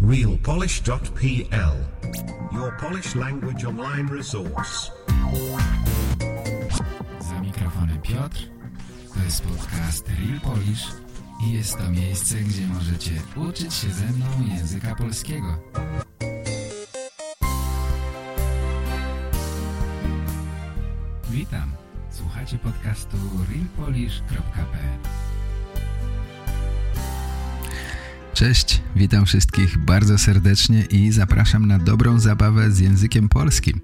realpolish.pl Your Polish language online resource. Za mikrofonem Piotr. To jest podcast Real Polish i jest to miejsce, gdzie możecie uczyć się ze mną języka polskiego. Witam. Słuchacie podcastu realpolish.pl Cześć, witam wszystkich bardzo serdecznie i zapraszam na dobrą zabawę z językiem polskim.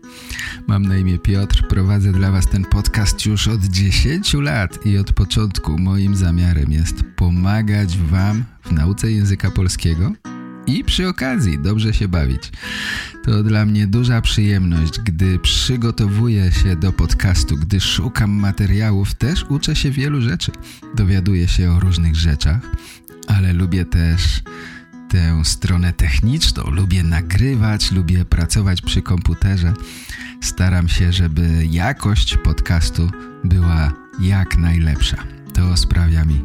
Mam na imię Piotr, prowadzę dla Was ten podcast już od 10 lat i od początku moim zamiarem jest pomagać Wam w nauce języka polskiego i przy okazji dobrze się bawić. To dla mnie duża przyjemność, gdy przygotowuję się do podcastu, gdy szukam materiałów, też uczę się wielu rzeczy. Dowiaduję się o różnych rzeczach, ale lubię też tę stronę techniczną. Lubię nagrywać, lubię pracować przy komputerze. Staram się, żeby jakość podcastu była jak najlepsza. To sprawia mi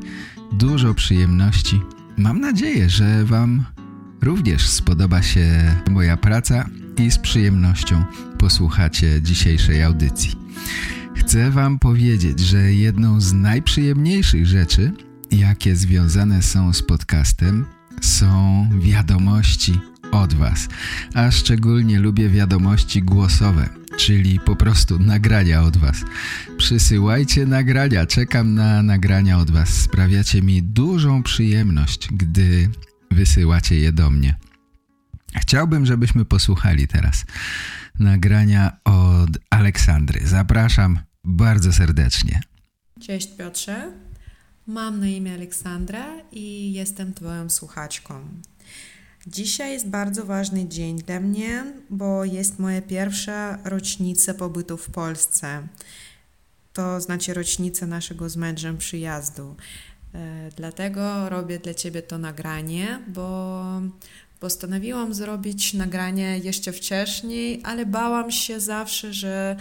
dużo przyjemności. Mam nadzieję, że Wam również spodoba się moja praca i z przyjemnością posłuchacie dzisiejszej audycji. Chcę Wam powiedzieć, że jedną z najprzyjemniejszych rzeczy, jakie związane są z podcastem, są wiadomości od Was, a szczególnie lubię wiadomości głosowe, czyli po prostu nagrania od Was. Przysyłajcie nagrania, czekam na nagrania od Was. Sprawiacie mi dużą przyjemność, gdy wysyłacie je do mnie. Chciałbym, żebyśmy posłuchali teraz nagrania od Aleksandry. Zapraszam bardzo serdecznie. Cześć Piotrze, mam na imię Aleksandra i jestem Twoją słuchaczką. Dzisiaj jest bardzo ważny dzień dla mnie, bo jest moja pierwsza rocznica pobytu w Polsce. To znaczy rocznica naszego z mężem przyjazdu. E, dlatego robię dla Ciebie to nagranie, bo postanowiłam zrobić nagranie jeszcze wcześniej, ale bałam się zawsze, że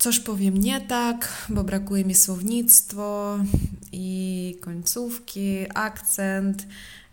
coś powiem nie tak, bo brakuje mi słownictwo i końcówki, akcent,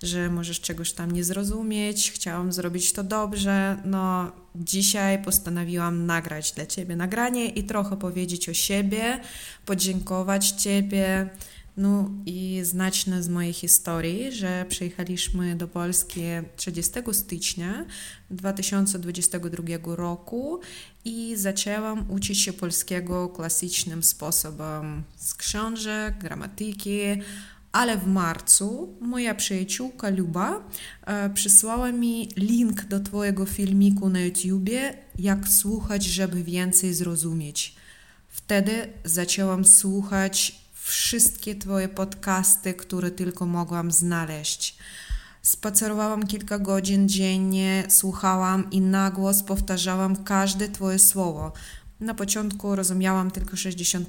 że możesz czegoś tam nie zrozumieć. Chciałam zrobić to dobrze. No, dzisiaj postanowiłam nagrać dla Ciebie nagranie i trochę powiedzieć o siebie, podziękować Ciebie. No i znaczne z mojej historii, że przyjechaliśmy do Polski 30 stycznia 2022 roku i zaczęłam uczyć się polskiego klasycznym sposobem z książek, gramatyki, ale w marcu moja przyjaciółka Luba e, przysłała mi link do Twojego filmiku na YouTubie, jak słuchać, żeby więcej zrozumieć. Wtedy zaczęłam słuchać wszystkie Twoje podcasty, które tylko mogłam znaleźć. Spacerowałam kilka godzin dziennie, słuchałam i na głos powtarzałam każde Twoje słowo. Na początku rozumiałam tylko 60%.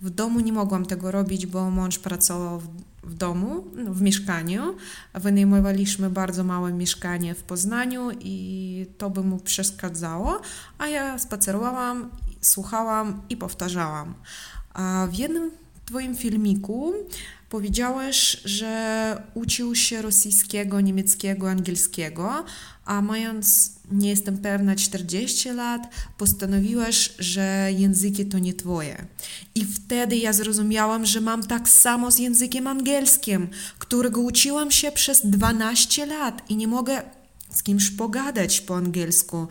W domu nie mogłam tego robić, bo mąż pracował w, w domu, w mieszkaniu. Wynajmowaliśmy bardzo małe mieszkanie w Poznaniu i to by mu przeszkadzało, a ja spacerowałam, słuchałam i powtarzałam. A w jednym Twoim filmiku powiedziałeś, że uczył się rosyjskiego, niemieckiego, angielskiego, a mając, nie jestem pewna, 40 lat, postanowiłeś, że języki to nie twoje. I wtedy ja zrozumiałam, że mam tak samo z językiem angielskim, którego uczyłam się przez 12 lat i nie mogę z kimś pogadać po angielsku.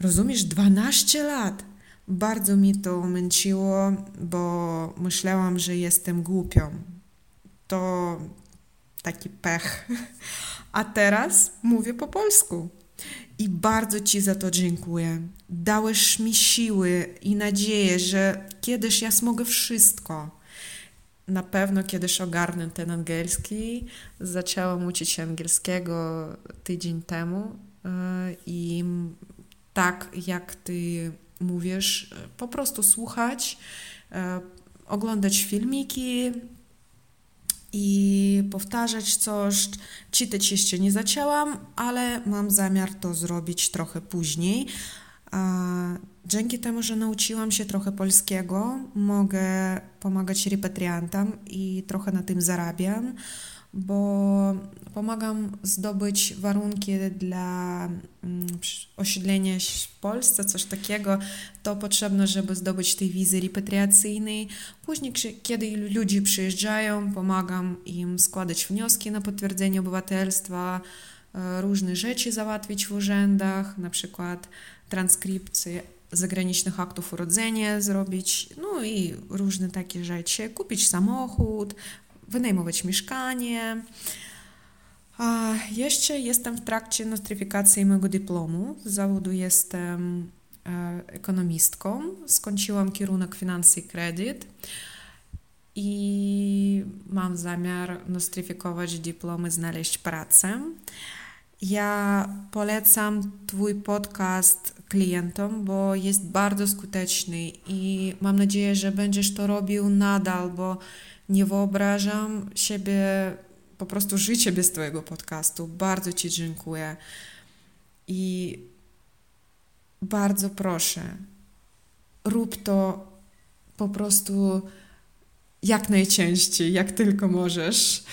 Rozumiesz, 12 lat. Bardzo mi to męczyło, bo myślałam, że jestem głupią. To taki pech. A teraz mówię po polsku. I bardzo Ci za to dziękuję. Dałeś mi siły i nadzieję, że kiedyś ja smogę wszystko. Na pewno kiedyś ogarnę ten angielski. Zaczęłam uczyć się angielskiego tydzień temu e, i tak jak Ty mówisz, po prostu słuchać, e, oglądać filmiki i powtarzać coś. Czytać jeszcze nie zaczęłam, ale mam zamiar to zrobić trochę później. Dzięki temu, że nauczyłam się trochę polskiego, mogę pomagać repatriantom i trochę na tym zarabiam, bo pomagam zdobyć warunki dla mm, osiedlenia w Polsce, coś takiego. To potrzebne, żeby zdobyć tej wizy repatriacyjnej. Później, kiedy ludzie przyjeżdżają, pomagam im składać wnioski na potwierdzenie obywatelstwa, e, różne rzeczy załatwić w urzędach, na przykład transkrypcję zagranicznych aktów urodzenia zrobić, no i różne takie rzeczy, kupić samochód, wynajmować mieszkanie. A jeszcze jestem w trakcie nostryfikacji mojego dyplomu. Z zawodu jestem e, ekonomistką. Skończyłam kierunek finanse i kredyt i mam zamiar nostryfikować dyplom i znaleźć pracę. Ja polecam Twój podcast klientom, bo jest bardzo skuteczny i mam nadzieję, że będziesz to robił nadal, bo nie wyobrażam siebie po prostu życie bez Twojego podcastu. Bardzo Ci dziękuję i bardzo proszę, rób to po prostu jak najczęściej, jak tylko możesz.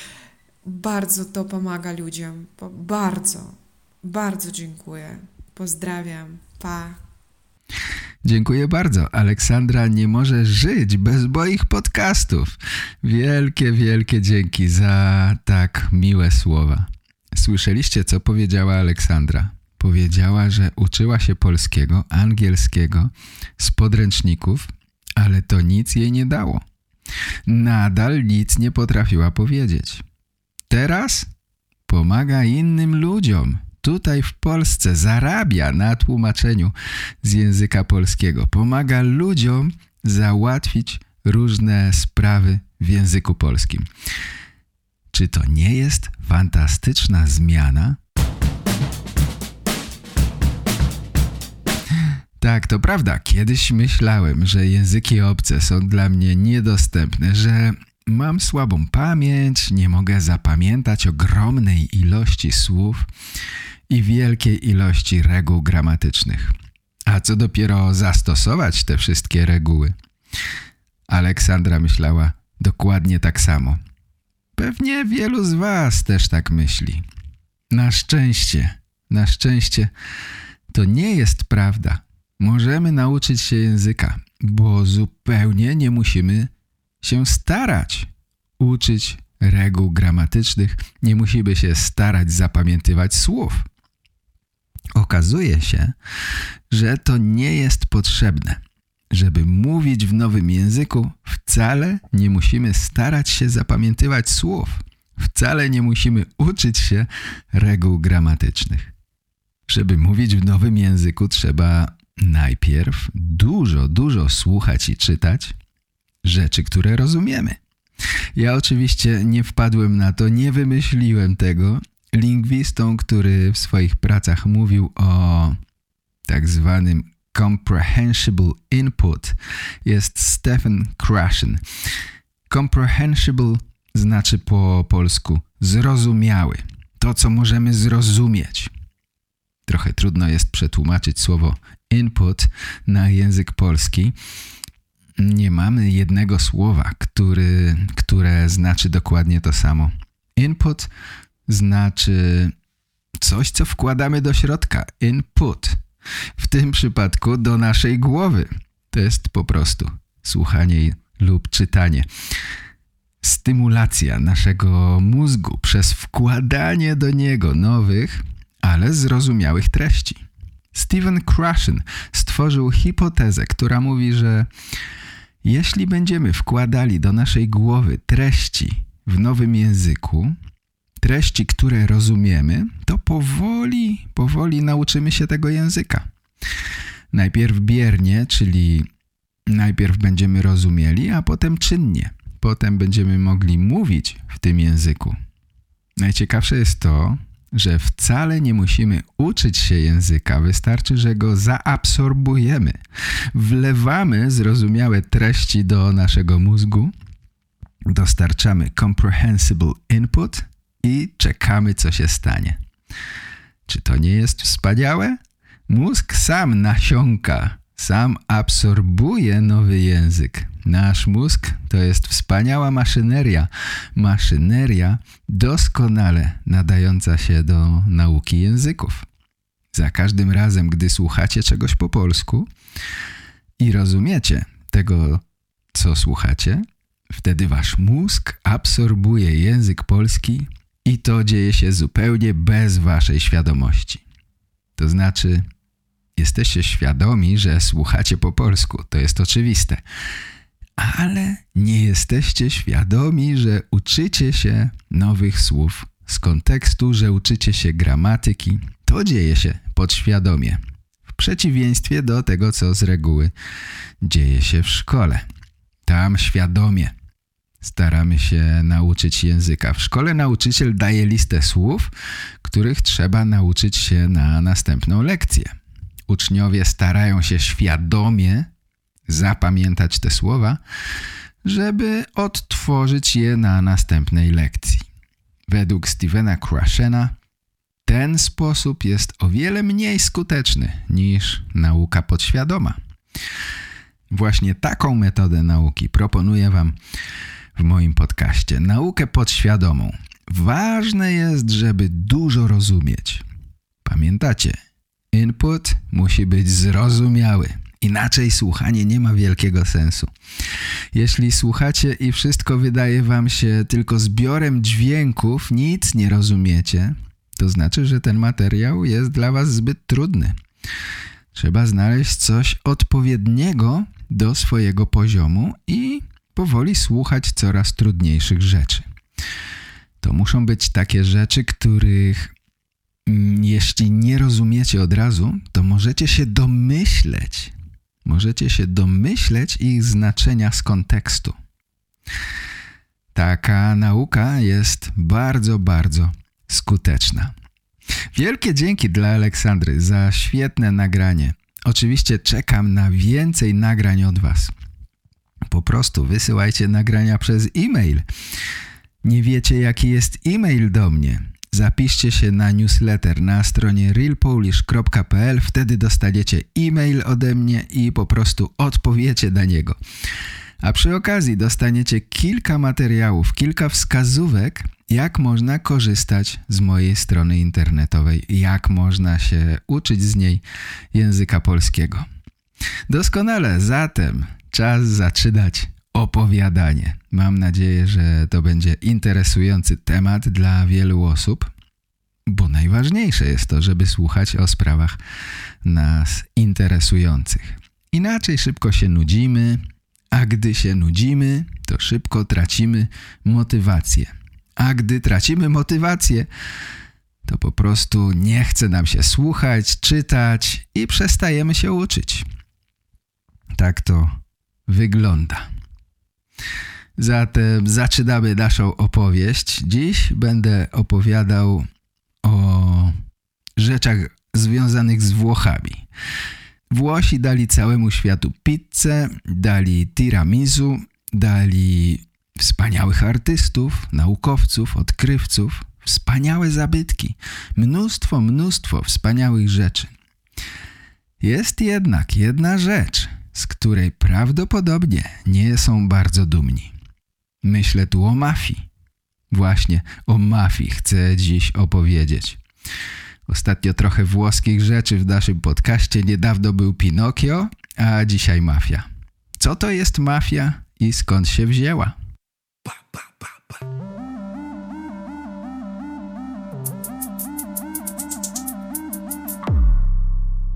Bardzo to pomaga ludziom. Bardzo, bardzo dziękuję. Pozdrawiam. Pa. Dziękuję bardzo. Aleksandra nie może żyć bez moich podcastów. Wielkie, wielkie dzięki za tak miłe słowa. Słyszeliście, co powiedziała Aleksandra? Powiedziała, że uczyła się polskiego, angielskiego z podręczników, ale to nic jej nie dało. Nadal nic nie potrafiła powiedzieć. Teraz pomaga innym ludziom tutaj w Polsce zarabia na tłumaczeniu z języka polskiego. Pomaga ludziom załatwić różne sprawy w języku polskim. Czy to nie jest fantastyczna zmiana? Tak, to prawda. Kiedyś myślałem, że języki obce są dla mnie niedostępne, że mam słabą pamięć, nie mogę zapamiętać ogromnej ilości słów i wielkiej ilości reguł gramatycznych. A co dopiero zastosować te wszystkie reguły? Aleksandra myślała dokładnie tak samo. Pewnie wielu z was też tak myśli. Na szczęście, na szczęście to nie jest prawda. Możemy nauczyć się języka, bo zupełnie nie musimy się starać uczyć reguł gramatycznych, nie musimy się starać zapamiętywać słów. Okazuje się, że to nie jest potrzebne. Żeby mówić w nowym języku, wcale nie musimy starać się zapamiętywać słów. Wcale nie musimy uczyć się reguł gramatycznych. Żeby mówić w nowym języku, trzeba najpierw dużo, dużo słuchać i czytać rzeczy, które rozumiemy. Ja oczywiście nie wpadłem na to, nie wymyśliłem tego lingwistą, który w swoich pracach mówił o tak zwanym comprehensible input jest Stephen Krashen. Comprehensible znaczy po polsku zrozumiały. To, co możemy zrozumieć. Trochę trudno jest przetłumaczyć słowo input na język polski. Nie mamy jednego słowa, który, które znaczy dokładnie to samo. Input znaczy coś, co wkładamy do środka. Input. W tym przypadku do naszej głowy. To jest po prostu słuchanie lub czytanie. Stymulacja naszego mózgu przez wkładanie do niego nowych, ale zrozumiałych treści. Stephen Krashen stworzył hipotezę, która mówi, że jeśli będziemy wkładali do naszej głowy treści w nowym języku, treści, które rozumiemy, to powoli, powoli nauczymy się tego języka. Najpierw biernie, czyli najpierw będziemy rozumieli, a potem czynnie. Potem będziemy mogli mówić w tym języku. Najciekawsze jest to, że wcale nie musimy uczyć się języka, wystarczy, że go zaabsorbujemy. Wlewamy zrozumiałe treści do naszego mózgu, dostarczamy comprehensible input i czekamy, co się stanie. Czy to nie jest wspaniałe? Mózg sam nasiąka, sam absorbuje nowy język. Nasz mózg to jest wspaniała maszyneria. Maszyneria doskonale nadająca się do nauki języków. Za każdym razem, gdy słuchacie czegoś po polsku i rozumiecie tego, co słuchacie, wtedy wasz mózg absorbuje język polski i to dzieje się zupełnie bez waszej świadomości. To znaczy, jesteście świadomi, że słuchacie po polsku, to jest oczywiste. Ale nie jesteście świadomi, że uczycie się nowych słów z kontekstu, że uczycie się gramatyki. To dzieje się podświadomie, w przeciwieństwie do tego, co z reguły dzieje się w szkole. Tam świadomie staramy się nauczyć języka. W szkole nauczyciel daje listę słów, których trzeba nauczyć się na następną lekcję. Uczniowie starają się świadomie zapamiętać te słowa, żeby odtworzyć je na następnej lekcji. Według Stevena Krashena ten sposób jest o wiele mniej skuteczny niż nauka podświadoma. Właśnie taką metodę nauki proponuję Wam w moim podcaście. Naukę podświadomą. Ważne jest, żeby dużo rozumieć. Pamiętacie, input musi być zrozumiały. Inaczej słuchanie nie ma wielkiego sensu. Jeśli słuchacie i wszystko wydaje wam się tylko zbiorem dźwięków, nic nie rozumiecie, to znaczy, że ten materiał jest dla was zbyt trudny. Trzeba znaleźć coś odpowiedniego do swojego poziomu i powoli słuchać coraz trudniejszych rzeczy. To muszą być takie rzeczy, których mm, jeśli nie rozumiecie od razu, to możecie się domyśleć. Możecie się domyśleć ich znaczenia z kontekstu. Taka nauka jest bardzo, bardzo skuteczna. Wielkie dzięki dla Aleksandry za świetne nagranie. Oczywiście czekam na więcej nagrań od Was. Po prostu wysyłajcie nagrania przez e-mail. Nie wiecie jaki jest e-mail do mnie? Zapiszcie się na newsletter na stronie realpolish.pl, wtedy dostaniecie e-mail ode mnie i po prostu odpowiecie na niego. A przy okazji dostaniecie kilka materiałów, kilka wskazówek, jak można korzystać z mojej strony internetowej, jak można się uczyć z niej języka polskiego. Doskonale, zatem czas zaczynać opowiadanie. Mam nadzieję, że to będzie interesujący temat dla wielu osób, bo najważniejsze jest to, żeby słuchać o sprawach nas interesujących. Inaczej szybko się nudzimy, a gdy się nudzimy, to szybko tracimy motywację. A gdy tracimy motywację, to po prostu nie chce nam się słuchać, czytać i przestajemy się uczyć. Tak to wygląda. Zatem zaczynamy naszą opowieść. Dziś będę opowiadał o rzeczach związanych z Włochami. Włosi dali całemu światu pizzę, dali tiramisu, dali wspaniałych artystów, naukowców, odkrywców, wspaniałe zabytki, mnóstwo, mnóstwo wspaniałych rzeczy. Jest jednak jedna rzecz, z której prawdopodobnie nie są bardzo dumni. Myślę tu o mafii. Właśnie o mafii chcę dziś opowiedzieć. Ostatnio trochę włoskich rzeczy w naszym podcaście. Niedawno był Pinokio, a dzisiaj mafia. Co to jest mafia i skąd się wzięła?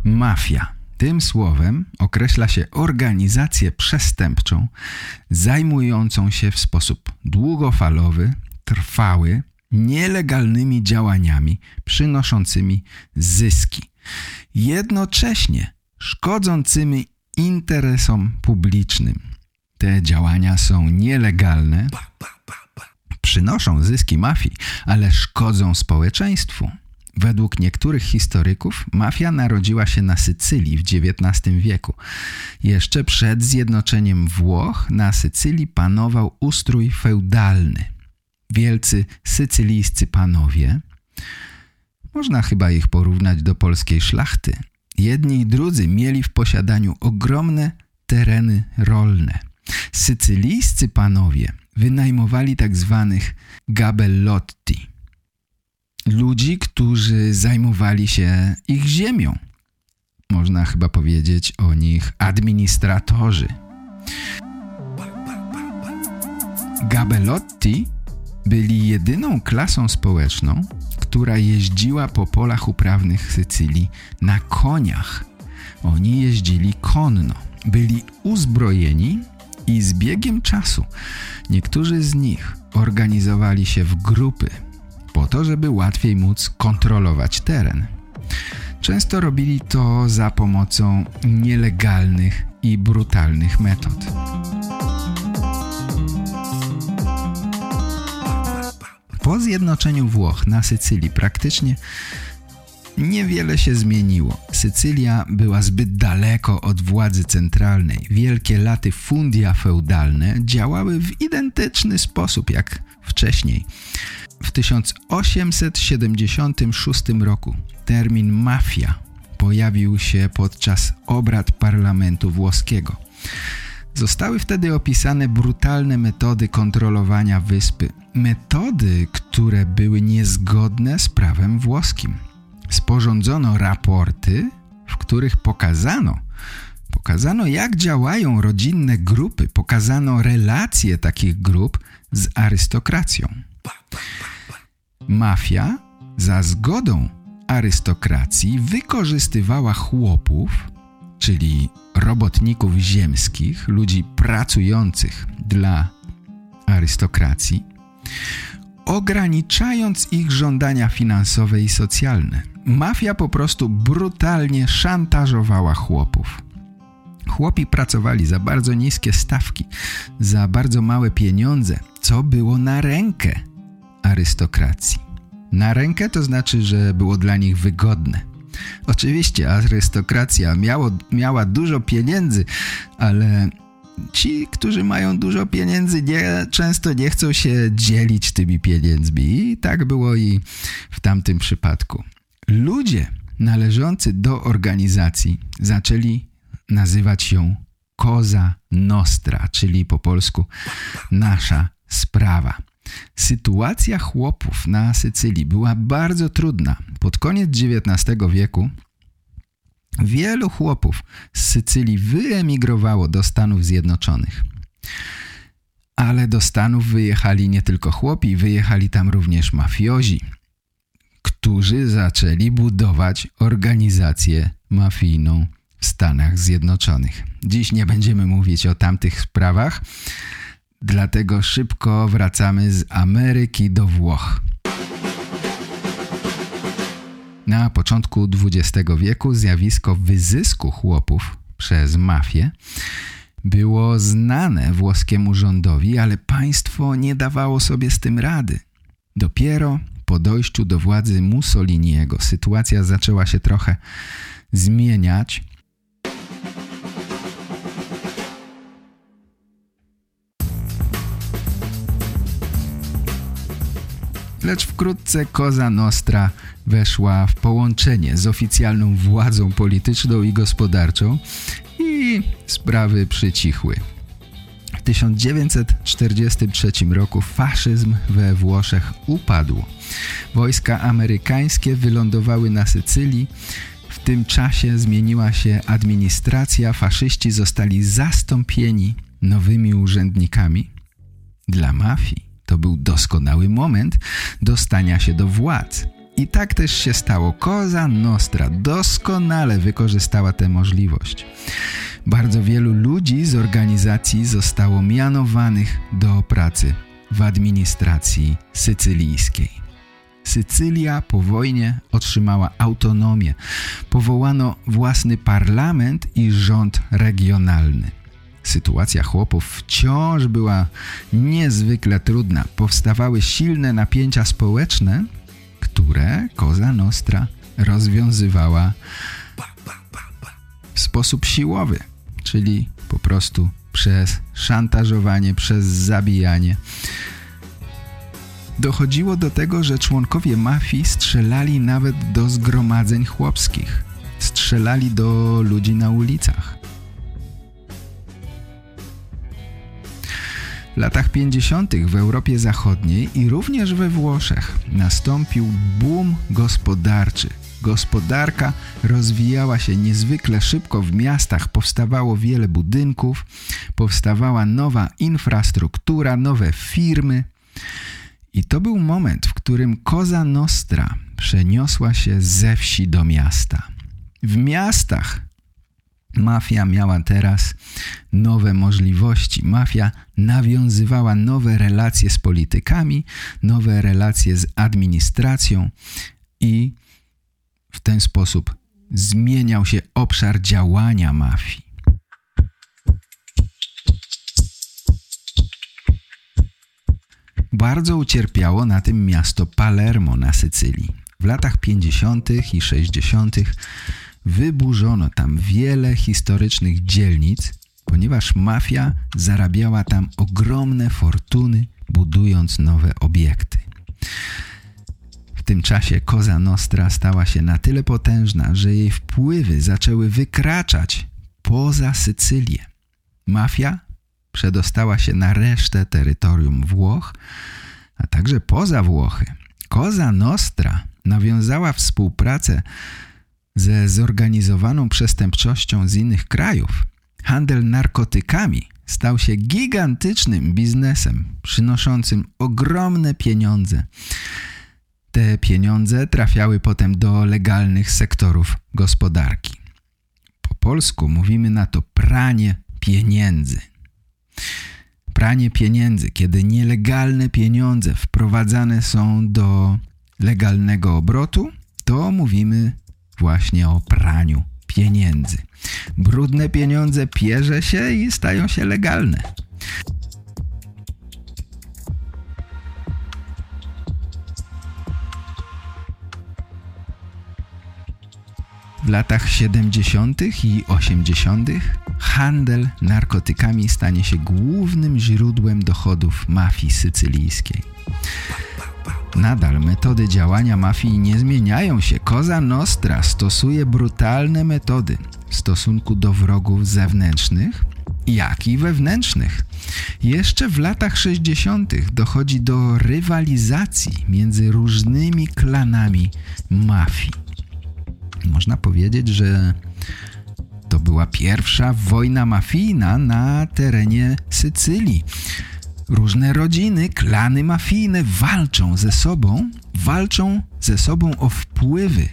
Mafia. Tym słowem określa się organizację przestępczą zajmującą się w sposób długofalowy, trwały, nielegalnymi działaniami przynoszącymi zyski, jednocześnie szkodzącymi interesom publicznym. Te działania są nielegalne, przynoszą zyski mafii, ale szkodzą społeczeństwu. Według niektórych historyków mafia narodziła się na Sycylii w XIX wieku. Jeszcze przed zjednoczeniem Włoch na Sycylii panował ustrój feudalny. Wielcy sycylijscy panowie, można chyba ich porównać do polskiej szlachty, jedni i drudzy mieli w posiadaniu ogromne tereny rolne. Sycylijscy panowie wynajmowali tak zwanych gabellotti, ludzi, którzy zajmowali się ich ziemią. Można chyba powiedzieć o nich administratorzy. Gabelotti byli jedyną klasą społeczną, która jeździła po polach uprawnych Sycylii na koniach. Oni jeździli konno, byli uzbrojeni i z biegiem czasu niektórzy z nich organizowali się w grupy po to, żeby łatwiej móc kontrolować teren. Często robili to za pomocą nielegalnych i brutalnych metod. Po zjednoczeniu Włoch na Sycylii praktycznie niewiele się zmieniło. Sycylia była zbyt daleko od władzy centralnej. Wielkie laty fundia feudalne działały w identyczny sposób jak wcześniej. W 1876 roku termin mafia pojawił się podczas obrad parlamentu włoskiego. Zostały wtedy opisane brutalne metody kontrolowania wyspy. Metody, które były niezgodne z prawem włoskim. Sporządzono raporty, w których pokazano, pokazano jak działają rodzinne grupy, pokazano relacje takich grup z arystokracją. Mafia za zgodą arystokracji wykorzystywała chłopów, czyli robotników ziemskich, ludzi pracujących dla arystokracji, ograniczając ich żądania finansowe i socjalne. Mafia po prostu brutalnie szantażowała chłopów. Chłopi pracowali za bardzo niskie stawki, za bardzo małe pieniądze, co było na rękę arystokracji. Na rękę to znaczy, że było dla nich wygodne. Oczywiście arystokracja miało, miała dużo pieniędzy, ale ci, którzy mają dużo pieniędzy, nie, często nie chcą się dzielić tymi pieniędzmi. I tak było i w tamtym przypadku. Ludzie należący do organizacji zaczęli nazywać ją Koza Nostra, czyli po polsku nasza sprawa. Sytuacja chłopów na Sycylii była bardzo trudna. Pod koniec XIX wieku wielu chłopów z Sycylii wyemigrowało do Stanów Zjednoczonych. Ale do Stanów wyjechali nie tylko chłopi, wyjechali tam również mafiozi, którzy zaczęli budować organizację mafijną w Stanach Zjednoczonych. Dziś nie będziemy mówić o tamtych sprawach, Dlatego szybko wracamy z Ameryki do Włoch. Na początku XX wieku zjawisko wyzysku chłopów przez mafię było znane włoskiemu rządowi, ale państwo nie dawało sobie z tym rady. Dopiero po dojściu do władzy Mussoliniego sytuacja zaczęła się trochę zmieniać lecz wkrótce Koza Nostra weszła w połączenie z oficjalną władzą polityczną i gospodarczą i sprawy przycichły. W 1943 roku faszyzm we Włoszech upadł. Wojska amerykańskie wylądowały na Sycylii. W tym czasie zmieniła się administracja, faszyści zostali zastąpieni nowymi urzędnikami. Dla mafii to był doskonały moment do stania się do władz. I tak też się stało. Koza Nostra doskonale wykorzystała tę możliwość. Bardzo wielu ludzi z organizacji zostało mianowanych do pracy w administracji sycylijskiej. Sycylia po wojnie otrzymała autonomię. Powołano własny parlament i rząd regionalny. Sytuacja chłopów wciąż była niezwykle trudna. Powstawały silne napięcia społeczne, które Koza Nostra rozwiązywała w sposób siłowy, czyli po prostu przez szantażowanie, przez zabijanie. Dochodziło do tego, że członkowie mafii strzelali nawet do zgromadzeń chłopskich. Strzelali do ludzi na ulicach. Latach 50. w Europie Zachodniej i również we Włoszech nastąpił boom gospodarczy. Gospodarka rozwijała się niezwykle szybko w miastach, powstawało wiele budynków, powstawała nowa infrastruktura, nowe firmy. I to był moment, w którym Koza Nostra przeniosła się ze wsi do miasta. W miastach Mafia miała teraz nowe możliwości. Mafia nawiązywała nowe relacje z politykami, nowe relacje z administracją i w ten sposób zmieniał się obszar działania mafii. Bardzo ucierpiało na tym miasto Palermo na Sycylii. W latach 50. i 60. wyburzono tam wiele historycznych dzielnic, ponieważ mafia zarabiała tam ogromne fortuny, budując nowe obiekty. W tym czasie Koza Nostra stała się na tyle potężna, że jej wpływy zaczęły wykraczać poza Sycylię. Mafia przedostała się na resztę terytorium Włoch, a także poza Włochy. Koza Nostra nawiązała współpracę ze zorganizowaną przestępczością z innych krajów. Handel narkotykami stał się gigantycznym biznesem, przynoszącym ogromne pieniądze. Te pieniądze trafiały potem do legalnych sektorów gospodarki. Po polsku mówimy na to pranie pieniędzy. Pranie pieniędzy, kiedy nielegalne pieniądze wprowadzane są do legalnego obrotu, to mówimy właśnie o praniu pieniędzy. Brudne pieniądze pierze się i stają się legalne. W latach 70. i 80. handel narkotykami stanie się głównym źródłem dochodów mafii sycylijskiej. Nadal metody działania mafii nie zmieniają się. Koza Nostra stosuje brutalne metody w stosunku do wrogów zewnętrznych, jak i wewnętrznych. Jeszcze w latach 60. dochodzi do rywalizacji między różnymi klanami mafii. Można powiedzieć, że to była pierwsza wojna mafijna na terenie Sycylii. Różne rodziny, klany mafijne walczą ze sobą, walczą ze sobą o wpływy.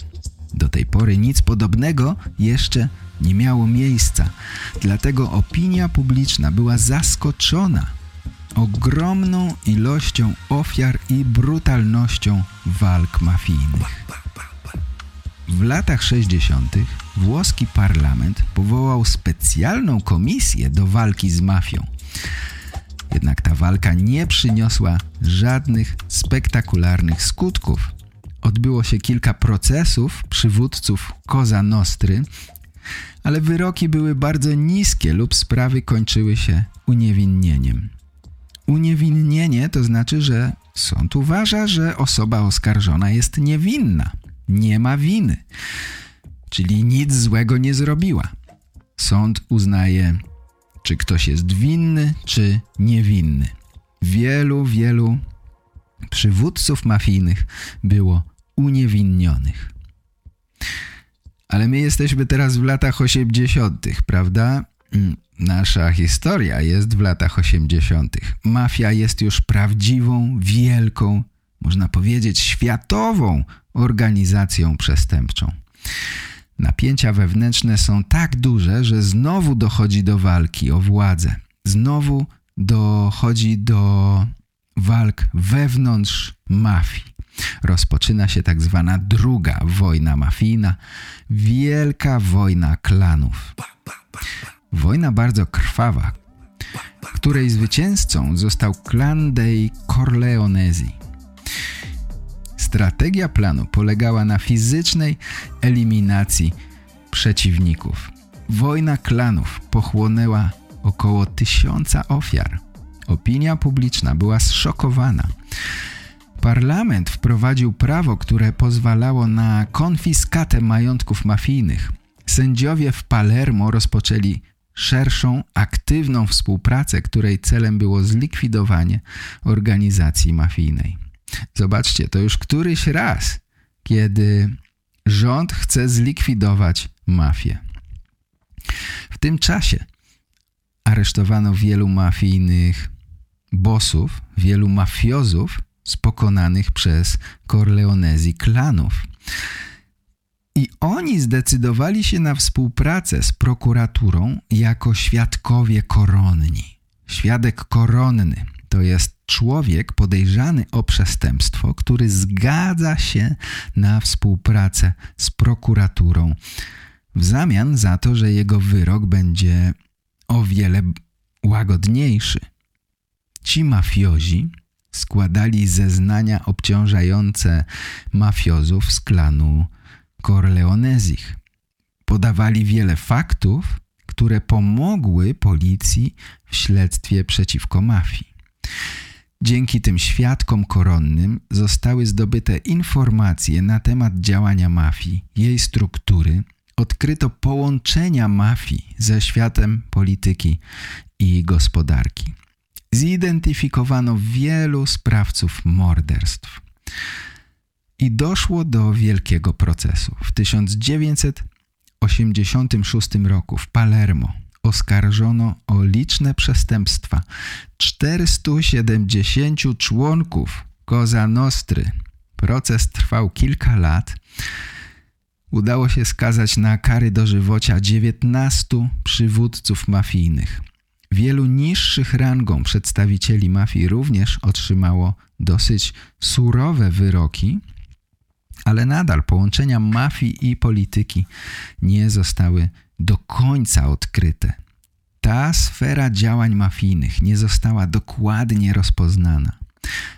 Do tej pory nic podobnego jeszcze nie miało miejsca. Dlatego opinia publiczna była zaskoczona ogromną ilością ofiar i brutalnością walk mafijnych. W latach 60. włoski parlament powołał specjalną komisję do walki z mafią. Jednak ta walka nie przyniosła żadnych spektakularnych skutków. Odbyło się kilka procesów przywódców Koza Nostry, ale wyroki były bardzo niskie lub sprawy kończyły się uniewinnieniem. Uniewinnienie to znaczy, że sąd uważa, że osoba oskarżona jest niewinna, nie ma winy, czyli nic złego nie zrobiła. Sąd uznaje czy ktoś jest winny, czy niewinny. Wielu, wielu przywódców mafijnych było uniewinnionych. Ale my jesteśmy teraz w latach 80., prawda? Mm, nasza historia jest w latach 80. Mafia jest już prawdziwą, wielką, można powiedzieć światową organizacją przestępczą. Napięcia wewnętrzne są tak duże, że znowu dochodzi do walki o władzę. Znowu dochodzi do walk wewnątrz mafii. Rozpoczyna się tak zwana druga wojna mafijna, wielka wojna klanów. Wojna bardzo krwawa, której zwycięzcą został klan dei Corleonesi. Strategia planu polegała na fizycznej eliminacji przeciwników. Wojna klanów pochłonęła około tysiąca ofiar. Opinia publiczna była zszokowana. Parlament wprowadził prawo, które pozwalało na konfiskatę majątków mafijnych. Sędziowie w Palermo rozpoczęli szerszą, aktywną współpracę, której celem było zlikwidowanie organizacji mafijnej. Zobaczcie, to już któryś raz, kiedy rząd chce zlikwidować mafię. W tym czasie aresztowano wielu mafijnych bossów, wielu mafiozów z pokonanych przez Corleonezi klanów. I oni zdecydowali się na współpracę z prokuraturą jako świadkowie koronni. Świadek koronny to jest człowiek podejrzany o przestępstwo, który zgadza się na współpracę z prokuraturą w zamian za to, że jego wyrok będzie o wiele łagodniejszy. Ci mafiozi składali zeznania obciążające mafiozów z klanu Corleonezich. Podawali wiele faktów, które pomogły policji w śledztwie przeciwko mafii. Dzięki tym świadkom koronnym zostały zdobyte informacje na temat działania mafii, jej struktury, odkryto połączenia mafii ze światem polityki i gospodarki. Zidentyfikowano wielu sprawców morderstw. I doszło do wielkiego procesu. W 1986 roku w Palermo oskarżono o liczne przestępstwa 470 członków Cosa Nostry. Proces trwał kilka lat. Udało się skazać na kary dożywocia 19 przywódców mafijnych. Wielu niższych rangą przedstawicieli mafii również otrzymało dosyć surowe wyroki, ale nadal połączenia mafii i polityki nie zostały do końca odkryte. Ta sfera działań mafijnych nie została dokładnie rozpoznana.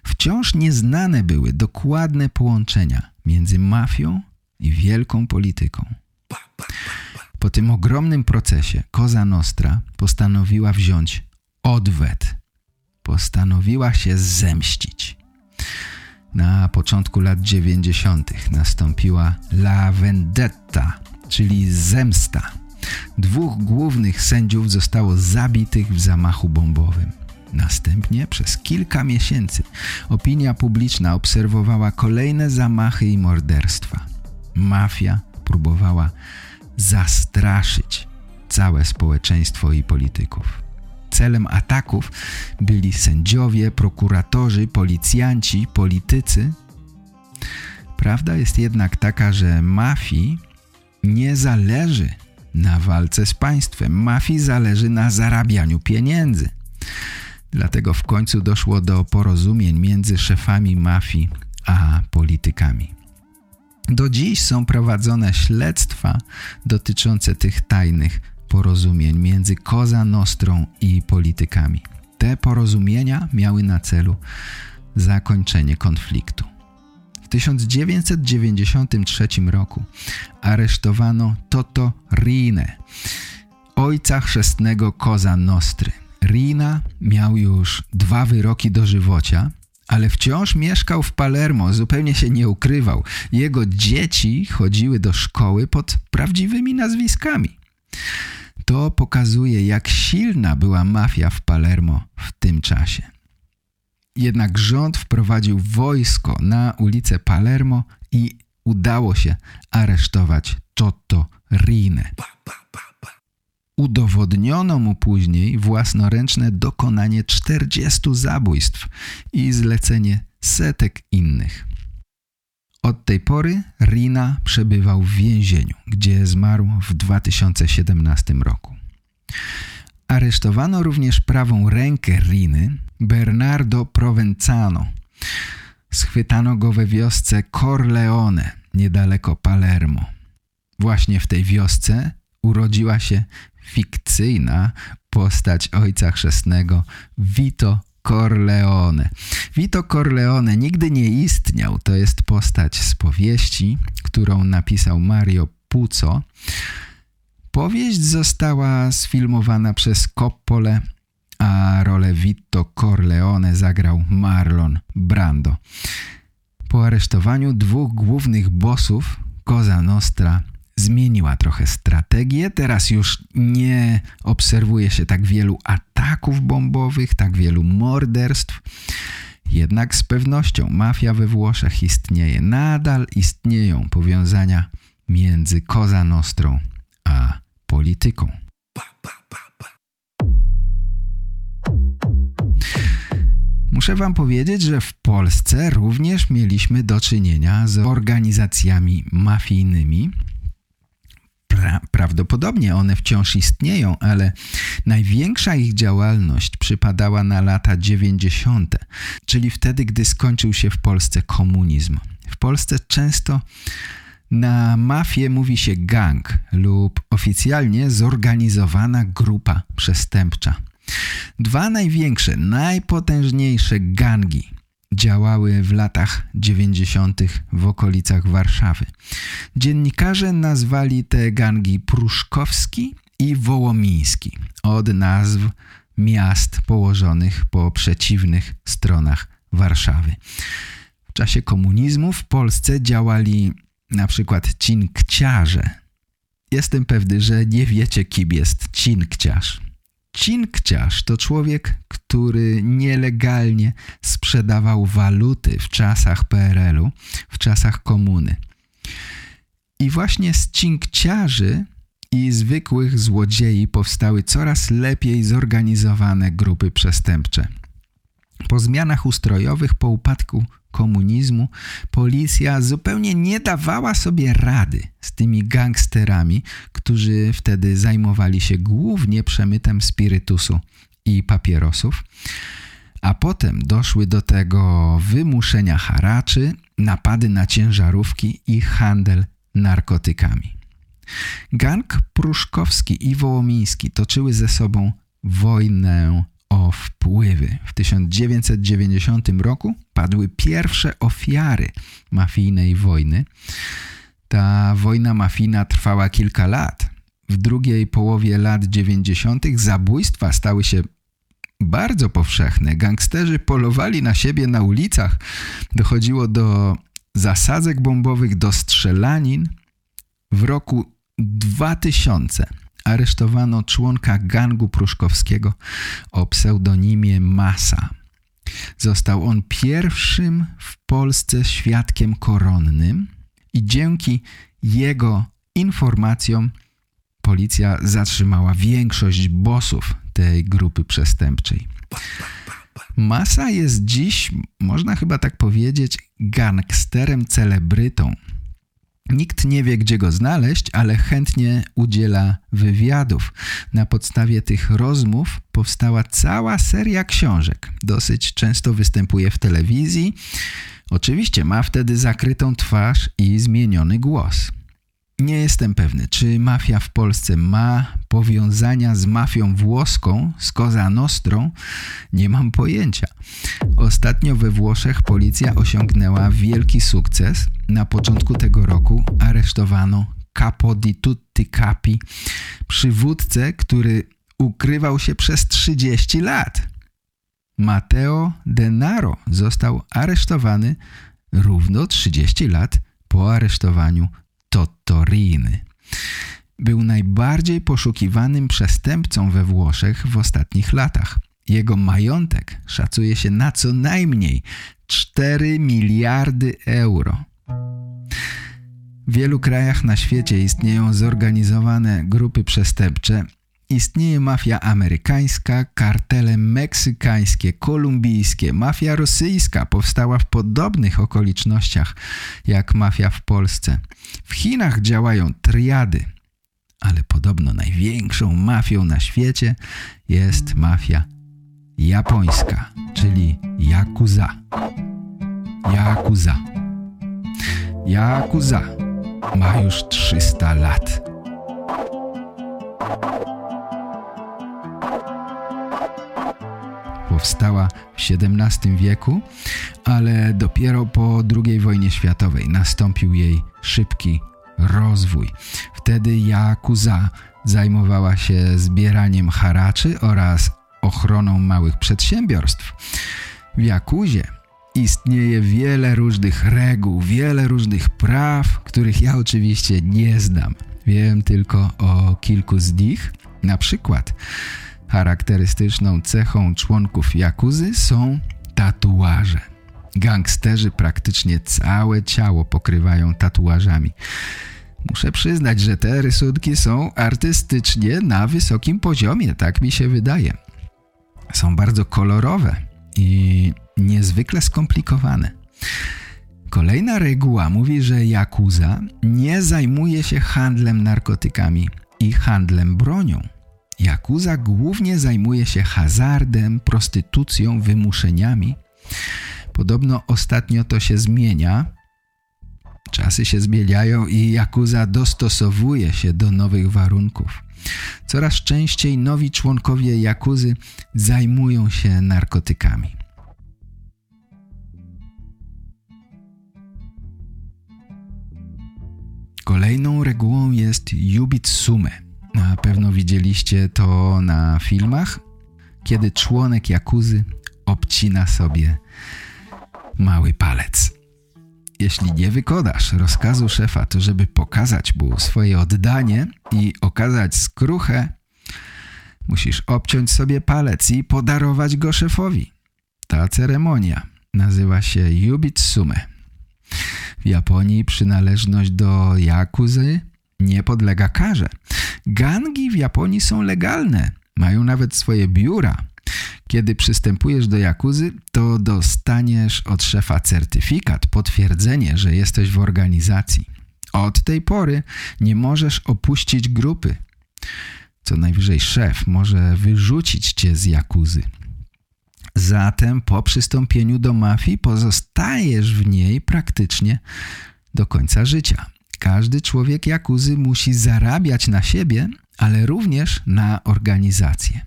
Wciąż nieznane były dokładne połączenia między mafią i wielką polityką. Po tym ogromnym procesie Koza Nostra postanowiła wziąć odwet. Postanowiła się zemścić. Na początku lat 90. nastąpiła La Vendetta, czyli zemsta. Dwóch głównych sędziów zostało zabitych w zamachu bombowym. Następnie przez kilka miesięcy opinia publiczna obserwowała kolejne zamachy i morderstwa. Mafia próbowała zastraszyć całe społeczeństwo i polityków. Celem ataków byli sędziowie, prokuratorzy, policjanci, politycy. Prawda jest jednak taka, że mafii nie zależy na walce z państwem. Mafii zależy na zarabianiu pieniędzy. Dlatego w końcu doszło do porozumień między szefami mafii a politykami. Do dziś są prowadzone śledztwa dotyczące tych tajnych porozumień między Koza Nostrą i politykami. Te porozumienia miały na celu zakończenie konfliktu. W 1993 roku aresztowano Toto Rine, ojca chrzestnego Koza Nostry. Rina miał już dwa wyroki dożywocia, ale wciąż mieszkał w Palermo, zupełnie się nie ukrywał. Jego dzieci chodziły do szkoły pod prawdziwymi nazwiskami. To pokazuje, jak silna była mafia w Palermo w tym czasie. Jednak rząd wprowadził wojsko na ulicę Palermo i udało się aresztować Toto Rine. Udowodniono mu później własnoręczne dokonanie 40 zabójstw i zlecenie setek innych. Od tej pory Rina przebywał w więzieniu, gdzie zmarł w 2017 roku. Aresztowano również prawą rękę Riny, Bernardo Provenzano. Schwytano go we wiosce Corleone, niedaleko Palermo. Właśnie w tej wiosce urodziła się fikcyjna postać ojca chrzestnego Vito Corleone. Vito Corleone nigdy nie istniał. To jest postać z powieści, którą napisał Mario Puzo. Powieść została sfilmowana przez Coppole, a rolę Vito Corleone zagrał Marlon Brando. Po aresztowaniu dwóch głównych bossów Cosa Nostra zmieniła trochę strategię. Teraz już nie obserwuje się tak wielu ataków bombowych, tak wielu morderstw. Jednak z pewnością mafia we Włoszech istnieje. Nadal istnieją powiązania między Cosa Nostrą a polityką. Muszę wam powiedzieć, że w Polsce również mieliśmy do czynienia z organizacjami mafijnymi. Pra prawdopodobnie one wciąż istnieją, ale największa ich działalność przypadała na lata 90., czyli wtedy, gdy skończył się w Polsce komunizm. W Polsce często na mafię mówi się gang lub oficjalnie zorganizowana grupa przestępcza. Dwa największe, najpotężniejsze gangi działały w latach 90. w okolicach Warszawy. Dziennikarze nazwali te gangi Pruszkowski i Wołomiński od nazw miast położonych po przeciwnych stronach Warszawy. W czasie komunizmu w Polsce działali na przykład cinkciarze. Jestem pewny, że nie wiecie kim jest cinkciarz. Cinkciarz to człowiek, który nielegalnie sprzedawał waluty w czasach PRL-u, w czasach komuny. I właśnie z cinkciarzy i zwykłych złodziei powstały coraz lepiej zorganizowane grupy przestępcze. Po zmianach ustrojowych, po upadku komunizmu, policja zupełnie nie dawała sobie rady z tymi gangsterami, którzy wtedy zajmowali się głównie przemytem spirytusu i papierosów. A potem doszły do tego wymuszenia haraczy, napady na ciężarówki i handel narkotykami. Gang pruszkowski i wołomiński toczyły ze sobą wojnę o wpływy. W 1990 roku padły pierwsze ofiary mafijnej wojny. Ta wojna mafijna trwała kilka lat. W drugiej połowie lat 90. zabójstwa stały się bardzo powszechne. Gangsterzy polowali na siebie na ulicach. Dochodziło do zasadzek bombowych, do strzelanin. W roku 2000 aresztowano członka gangu pruszkowskiego o pseudonimie Masa. Został on pierwszym w Polsce świadkiem koronnym i dzięki jego informacjom policja zatrzymała większość bossów tej grupy przestępczej. Masa jest dziś, można chyba tak powiedzieć, gangsterem celebrytą. Nikt nie wie, gdzie go znaleźć, ale chętnie udziela wywiadów. Na podstawie tych rozmów powstała cała seria książek. Dosyć często występuje w telewizji. Oczywiście ma wtedy zakrytą twarz i zmieniony głos. Nie jestem pewny, czy mafia w Polsce ma powiązania z mafią włoską, z Cosa Nostrą. Nie mam pojęcia. Ostatnio we Włoszech policja osiągnęła wielki sukces. Na początku tego roku aresztowano Capo di tutti capi, przywódcę, który ukrywał się przez 30 lat. Matteo Denaro został aresztowany równo 30 lat po aresztowaniu Totoriny. Był najbardziej poszukiwanym przestępcą we Włoszech w ostatnich latach. Jego majątek szacuje się na co najmniej 4 miliardy euro. W wielu krajach na świecie istnieją zorganizowane grupy przestępcze. Istnieje mafia amerykańska, kartele meksykańskie, kolumbijskie, mafia rosyjska powstała w podobnych okolicznościach jak mafia w Polsce. W Chinach działają triady, ale podobno największą mafią na świecie jest mafia japońska, czyli Yakuza. Yakuza. Yakuza ma już 300 lat. Powstała w XVII wieku, ale dopiero po II wojnie światowej nastąpił jej szybki rozwój. Wtedy Yakuza zajmowała się zbieraniem haraczy oraz ochroną małych przedsiębiorstw. W Jakuzie istnieje wiele różnych reguł, wiele różnych praw, których ja oczywiście nie znam. Wiem tylko o kilku z nich. Na przykład charakterystyczną cechą członków jakuzy są tatuaże. Gangsterzy praktycznie całe ciało pokrywają tatuażami. Muszę przyznać, że te rysunki są artystycznie na wysokim poziomie, tak mi się wydaje. Są bardzo kolorowe i niezwykle skomplikowane. Kolejna reguła mówi, że Yakuza nie zajmuje się handlem narkotykami i handlem bronią. Yakuza głównie zajmuje się hazardem, prostytucją, wymuszeniami. Podobno ostatnio to się zmienia. Czasy się zmieniają i Yakuza dostosowuje się do nowych warunków. Coraz częściej nowi członkowie Jakuzy zajmują się narkotykami. Kolejną regułą jest yubitsume. Na pewno widzieliście to na filmach, kiedy członek Jakuzy obcina sobie mały palec. Jeśli nie wykonasz rozkazu szefa, to żeby pokazać mu swoje oddanie i okazać skruchę, musisz obciąć sobie palec i podarować go szefowi. Ta ceremonia nazywa się Yubitsume. W Japonii przynależność do Yakuzy nie podlega karze. Gangi w Japonii są legalne, mają nawet swoje biura. Kiedy przystępujesz do Jakuzy, to dostaniesz od szefa certyfikat, potwierdzenie, że jesteś w organizacji. Od tej pory nie możesz opuścić grupy. Co najwyżej szef może wyrzucić cię z Jakuzy. Zatem po przystąpieniu do mafii pozostajesz w niej praktycznie do końca życia. Każdy człowiek Jakuzy musi zarabiać na siebie, ale również na organizację.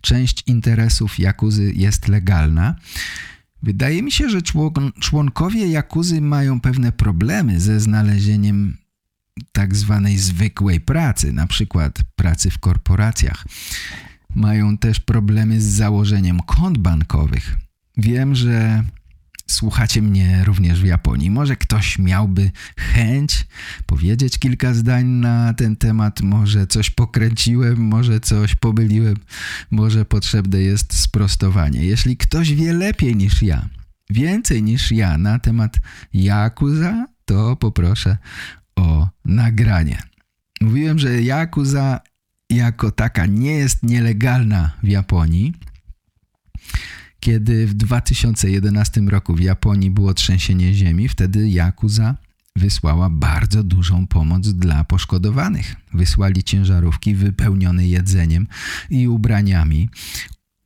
Część interesów Jakuzy jest legalna. Wydaje mi się, że członkowie Jakuzy mają pewne problemy ze znalezieniem tak zwanej zwykłej pracy, na przykład pracy w korporacjach. Mają też problemy z założeniem kont bankowych. Wiem, że słuchacie mnie również w Japonii. Może ktoś miałby chęć powiedzieć kilka zdań na ten temat, może coś pokręciłem, może coś pomyliłem, może potrzebne jest sprostowanie. Jeśli ktoś wie lepiej niż ja, więcej niż ja na temat Yakuza, to poproszę o nagranie. Mówiłem, że Yakuza jako taka nie jest nielegalna w Japonii, kiedy w 2011 roku w Japonii było trzęsienie ziemi, wtedy Yakuza wysłała bardzo dużą pomoc dla poszkodowanych. Wysłali ciężarówki wypełnione jedzeniem i ubraniami,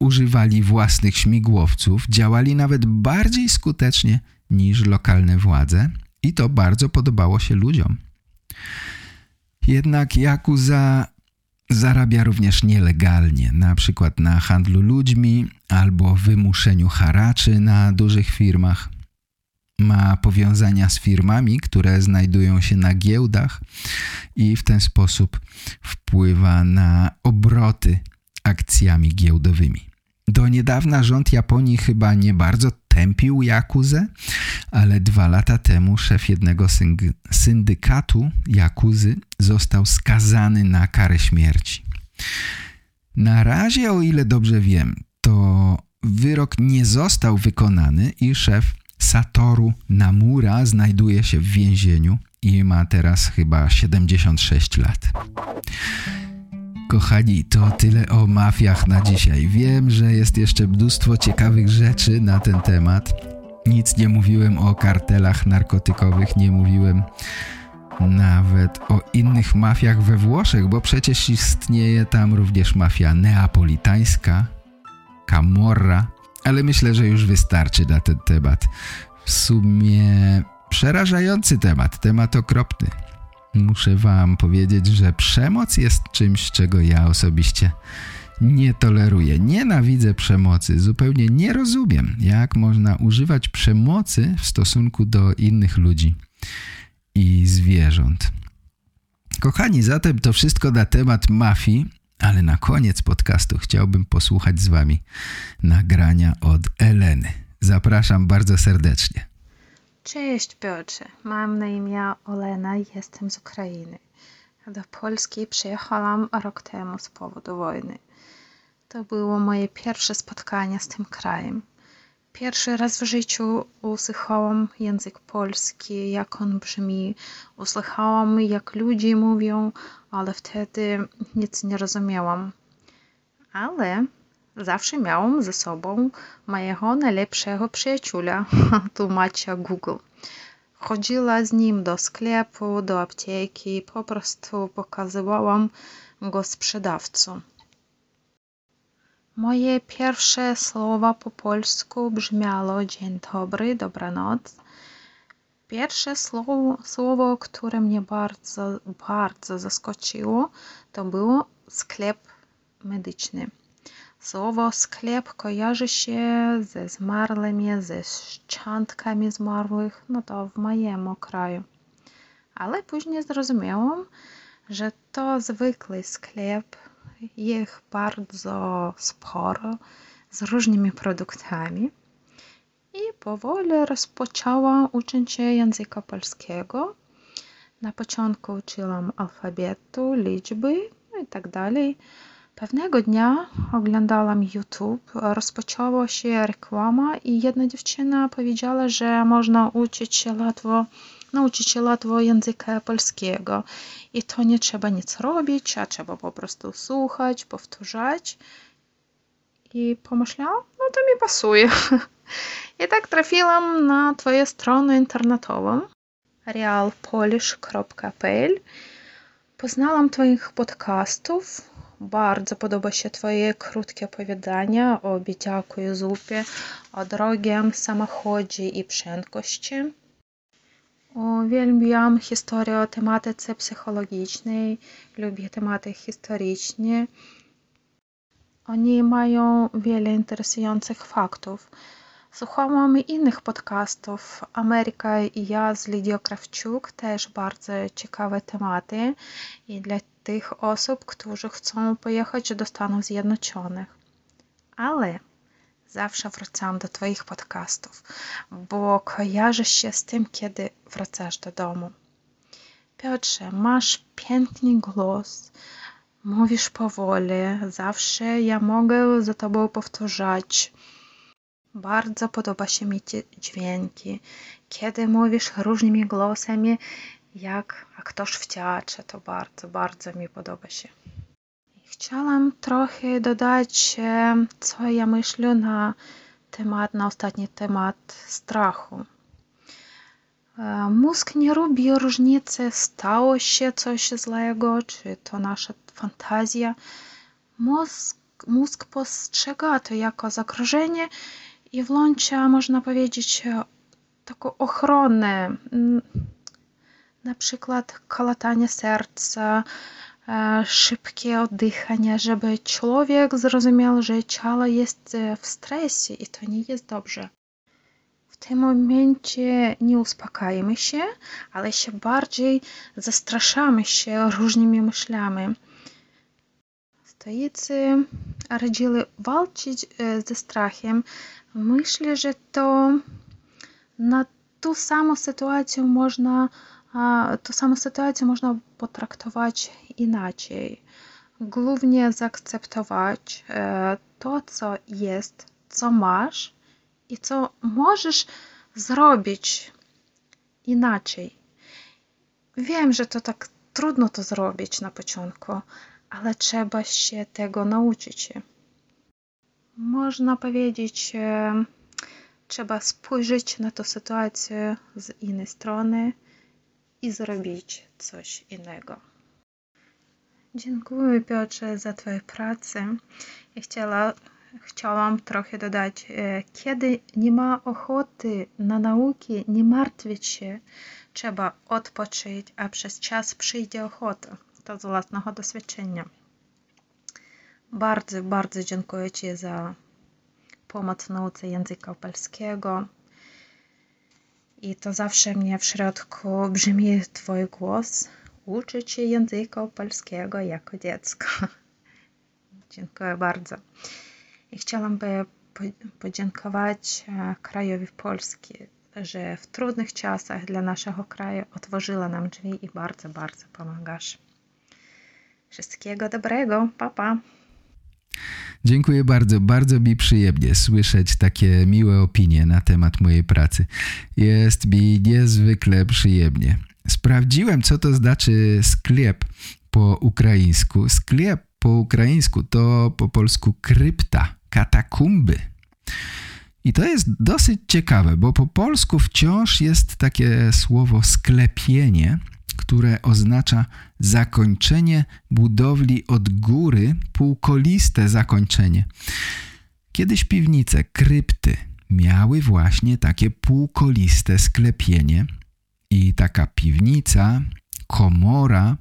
używali własnych śmigłowców, działali nawet bardziej skutecznie niż lokalne władze i to bardzo podobało się ludziom. Jednak Yakuza Zarabia również nielegalnie, na przykład na handlu ludźmi albo wymuszeniu haraczy na dużych firmach. Ma powiązania z firmami, które znajdują się na giełdach i w ten sposób wpływa na obroty akcjami giełdowymi. Do niedawna rząd Japonii chyba nie bardzo tępił Jakuzę, ale dwa lata temu szef jednego syndykatu Jakuzy został skazany na karę śmierci. Na razie, o ile dobrze wiem, to wyrok nie został wykonany i szef Satoru Namura znajduje się w więzieniu i ma teraz chyba 76 lat. Kochani, to tyle o mafiach na dzisiaj. Wiem, że jest jeszcze mnóstwo ciekawych rzeczy na ten temat. Nic nie mówiłem o kartelach narkotykowych, nie mówiłem nawet o innych mafiach we Włoszech, bo przecież istnieje tam również mafia neapolitańska, Camorra, ale myślę, że już wystarczy na ten temat. W sumie przerażający temat, temat okropny muszę wam powiedzieć, że przemoc jest czymś, czego ja osobiście nie toleruję. Nienawidzę przemocy. Zupełnie nie rozumiem, jak można używać przemocy w stosunku do innych ludzi i zwierząt. Kochani, zatem to wszystko na temat mafii, ale na koniec podcastu chciałbym posłuchać z wami nagrania od Eleny. Zapraszam bardzo serdecznie. Cześć Piotrze, mam na imię Olena, jestem z Ukrainy. Do Polski przyjechałam rok temu z powodu wojny. To było moje pierwsze spotkanie z tym krajem. Pierwszy raz w życiu usłyszałam język polski, jak on brzmi. Usłyszałam, jak ludzie mówią, ale wtedy nic nie rozumiałam. Ale zawsze miałam ze sobą mojego najlepszego przyjaciela, tłumacza Google. Chodziła z nim do sklepu, do apteki, po prostu pokazywałam go sprzedawcom. Moje pierwsze słowa po polsku brzmiało dzień dobry, dobranoc. Pierwsze słowo, słowo, które mnie bardzo, bardzo zaskoczyło, to było sklep medyczny. Słowo sklep kojarzy się ze zmarłymi, ze szczątkami zmarłych, no to w moim kraju. Ale później zrozumiałam, że to zwykły sklep, ich bardzo sporo, z różnymi produktami. I powoli rozpoczęłam uczyć się języka polskiego. Na początku uczyłam alfabetu, liczby no i tak dalej. Pewnego dnia oglądałam YouTube, rozpoczęła się reklama i jedna dziewczyna powiedziała, że można uczyć się łatwo, nauczyć się łatwo języka polskiego i to nie trzeba nic robić, a trzeba po prostu słuchać, powtarzać. I pomyślałam, no to mi pasuje. I tak trafiłam na Twoją stronę internetową realpolish.pl Poznałam Twoich podcastów, bardzo podoba się Twoje krótkie opowiadania o biedziaku i zupie, o drogim samochodzie i prędkości. Uwielbiam historię o tematyce psychologicznej, lubię tematy historyczne. Oni mają wiele interesujących faktów. Słuchałam innych podcastów. Ameryka i ja z Lidią Krawczuk też bardzo ciekawe tematy i dla tych osób, którzy chcą pojechać do Stanów Zjednoczonych. Ale zawsze wracam do Twoich podcastów, bo kojarzy się z tym, kiedy wracasz do domu. Piotrze, masz piękny głos, mówisz powoli, zawsze ja mogę za Tobą powtarzać. Bardzo podoba się mi dźwięki. Kiedy mówisz różnymi głosami, jak aktorz w teatrze, to bardzo, bardzo mi podoba się. Chciałam trochę dodać, co ja myślę na temat, na ostatni temat strachu. Mózg nie robi różnicy, stało się coś złego, czy to nasza fantazja. Mózg, mózg postrzega to jako zagrożenie i włącza, można powiedzieć, taką ochronę na przykład kolatanie serca, szybkie oddychanie, żeby człowiek zrozumiał, że ciało jest w stresie i to nie jest dobrze. W tym momencie nie uspokajamy się, ale się bardziej zastraszamy się różnymi myślami. Stoicy radzili walczyć ze strachem. Myślę, że to na tą samą sytuację można tę samą sytuację można potraktować inaczej. Głównie zaakceptować to, co jest, co masz i co możesz zrobić inaczej. Wiem, że to tak trudno to zrobić na początku, ale trzeba się tego nauczyć. Można powiedzieć, trzeba spojrzeć na tę sytuację z innej strony i zrobić coś innego. Dziękuję Piotrze za Twoją pracę. Ja chciała, chciałam trochę dodać, kiedy nie ma ochoty na nauki, nie martwić się, trzeba odpocząć, a przez czas przyjdzie ochota. To z własnego doświadczenia. Bardzo, bardzo dziękuję Ci za pomoc nauce języka polskiego. I to zawsze mnie w środku brzmi Twój głos. Uczyć się języka polskiego jako dziecko. Dziękuję bardzo. I chciałabym podziękować krajowi Polski, że w trudnych czasach dla naszego kraju otworzyła nam drzwi i bardzo, bardzo pomagasz. Wszystkiego dobrego, papa. Pa. Dziękuję bardzo, bardzo mi przyjemnie słyszeć takie miłe opinie na temat mojej pracy. Jest mi niezwykle przyjemnie. Sprawdziłem, co to znaczy sklep po ukraińsku. Sklep po ukraińsku to po polsku krypta, katakumby. I to jest dosyć ciekawe, bo po polsku wciąż jest takie słowo sklepienie, które oznacza zakończenie budowli od góry, półkoliste zakończenie. Kiedyś piwnice, krypty miały właśnie takie półkoliste sklepienie i taka piwnica, komora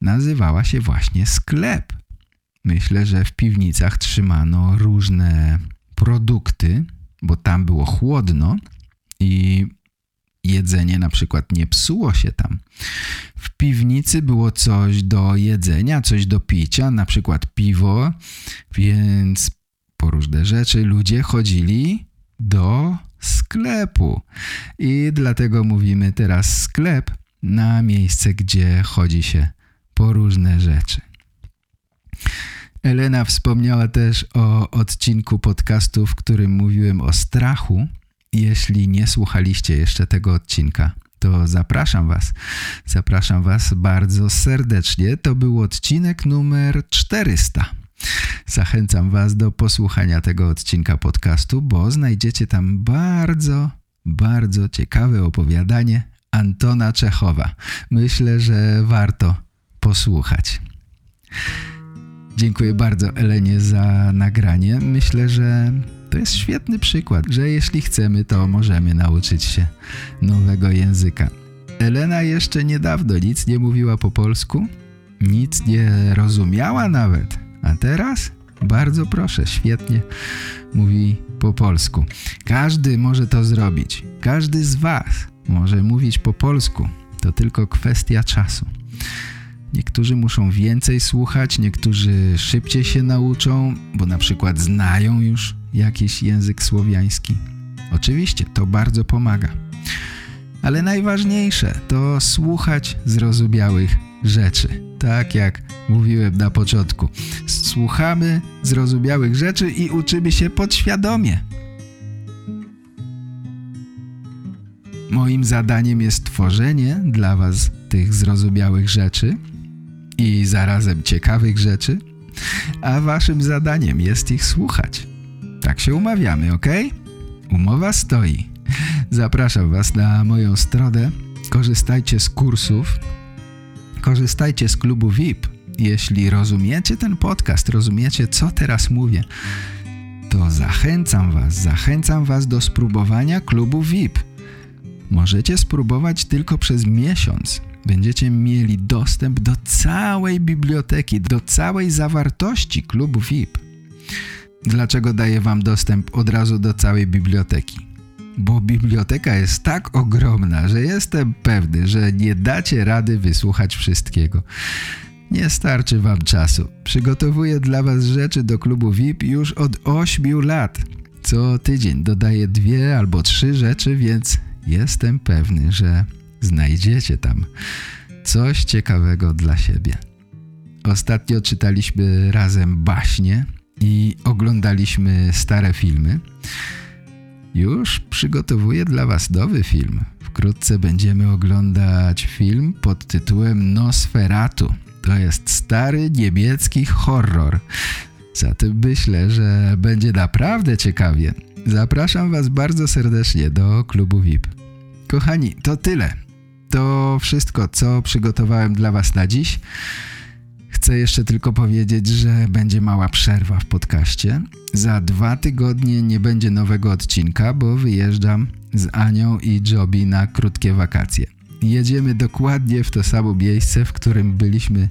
nazywała się właśnie sklep. Myślę, że w piwnicach trzymano różne produkty, bo tam było chłodno i jedzenie na przykład nie psuło się tam. W piwnicy było coś do jedzenia, coś do picia, na przykład piwo, więc po różne rzeczy ludzie chodzili do sklepu. I dlatego mówimy teraz sklep na miejsce, gdzie chodzi się po różne rzeczy. Elena wspomniała też o odcinku podcastu, w którym mówiłem o strachu. Jeśli nie słuchaliście jeszcze tego odcinka, to zapraszam Was. Zapraszam Was bardzo serdecznie. To był odcinek numer 400. Zachęcam Was do posłuchania tego odcinka podcastu, bo znajdziecie tam bardzo, bardzo ciekawe opowiadanie Antona Czechowa. Myślę, że warto posłuchać. Dziękuję bardzo Elenie za nagranie. Myślę, że to jest świetny przykład, że jeśli chcemy, to możemy nauczyć się nowego języka. Elena jeszcze niedawno nic nie mówiła po polsku, nic nie rozumiała nawet, a teraz bardzo proszę, świetnie mówi po polsku. Każdy może to zrobić. Każdy z Was może mówić po polsku. To tylko kwestia czasu. Niektórzy muszą więcej słuchać, niektórzy szybciej się nauczą, bo na przykład znają już jakiś język słowiański. Oczywiście to bardzo pomaga. Ale najważniejsze to słuchać zrozumiałych rzeczy. Tak jak mówiłem na początku. Słuchamy zrozumiałych rzeczy i uczymy się podświadomie. Moim zadaniem jest tworzenie dla Was tych zrozumiałych rzeczy i zarazem ciekawych rzeczy, a Waszym zadaniem jest ich słuchać. Tak się umawiamy, ok? Umowa stoi. Zapraszam Was na moją stronę. Korzystajcie z kursów. Korzystajcie z klubu VIP. Jeśli rozumiecie ten podcast, rozumiecie co teraz mówię, to zachęcam Was, zachęcam Was do spróbowania klubu VIP. Możecie spróbować tylko przez miesiąc. Będziecie mieli dostęp do całej biblioteki, do całej zawartości klubu VIP. Dlaczego daję Wam dostęp od razu do całej biblioteki? Bo biblioteka jest tak ogromna, że jestem pewny, że nie dacie rady wysłuchać wszystkiego. Nie starczy Wam czasu. Przygotowuję dla Was rzeczy do klubu VIP już od 8 lat. Co tydzień dodaję dwie albo trzy rzeczy, więc jestem pewny, że znajdziecie tam coś ciekawego dla siebie. Ostatnio czytaliśmy razem baśnie i oglądaliśmy stare filmy. Już przygotowuję dla Was nowy film. Wkrótce będziemy oglądać film pod tytułem Nosferatu. To jest stary niemiecki horror. Zatem myślę, że będzie naprawdę ciekawie. Zapraszam Was bardzo serdecznie do klubu VIP. Kochani, to tyle. To wszystko, co przygotowałem dla Was na dziś. Chcę jeszcze tylko powiedzieć, że będzie mała przerwa w podcaście. Za dwa tygodnie nie będzie nowego odcinka, bo wyjeżdżam z Anią i Jobi na krótkie wakacje. Jedziemy dokładnie w to samo miejsce, w którym byliśmy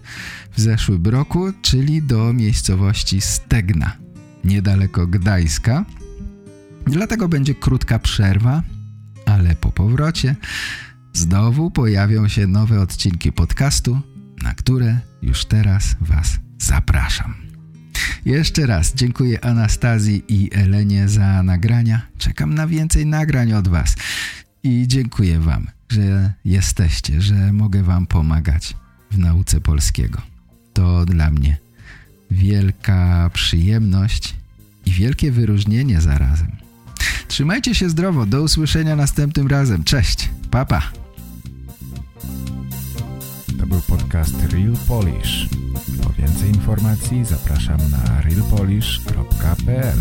w zeszłym roku, czyli do miejscowości Stegna, niedaleko Gdańska. Dlatego będzie krótka przerwa, ale po powrocie znowu pojawią się nowe odcinki podcastu, na które już teraz Was zapraszam. Jeszcze raz dziękuję Anastazji i Elenie za nagrania. Czekam na więcej nagrań od Was. I dziękuję Wam, że jesteście, że mogę Wam pomagać w nauce polskiego. To dla mnie wielka przyjemność i wielkie wyróżnienie zarazem. Trzymajcie się zdrowo, do usłyszenia następnym razem. Cześć, papa. To był podcast Real Polish. Po więcej informacji zapraszam na realpolish.pl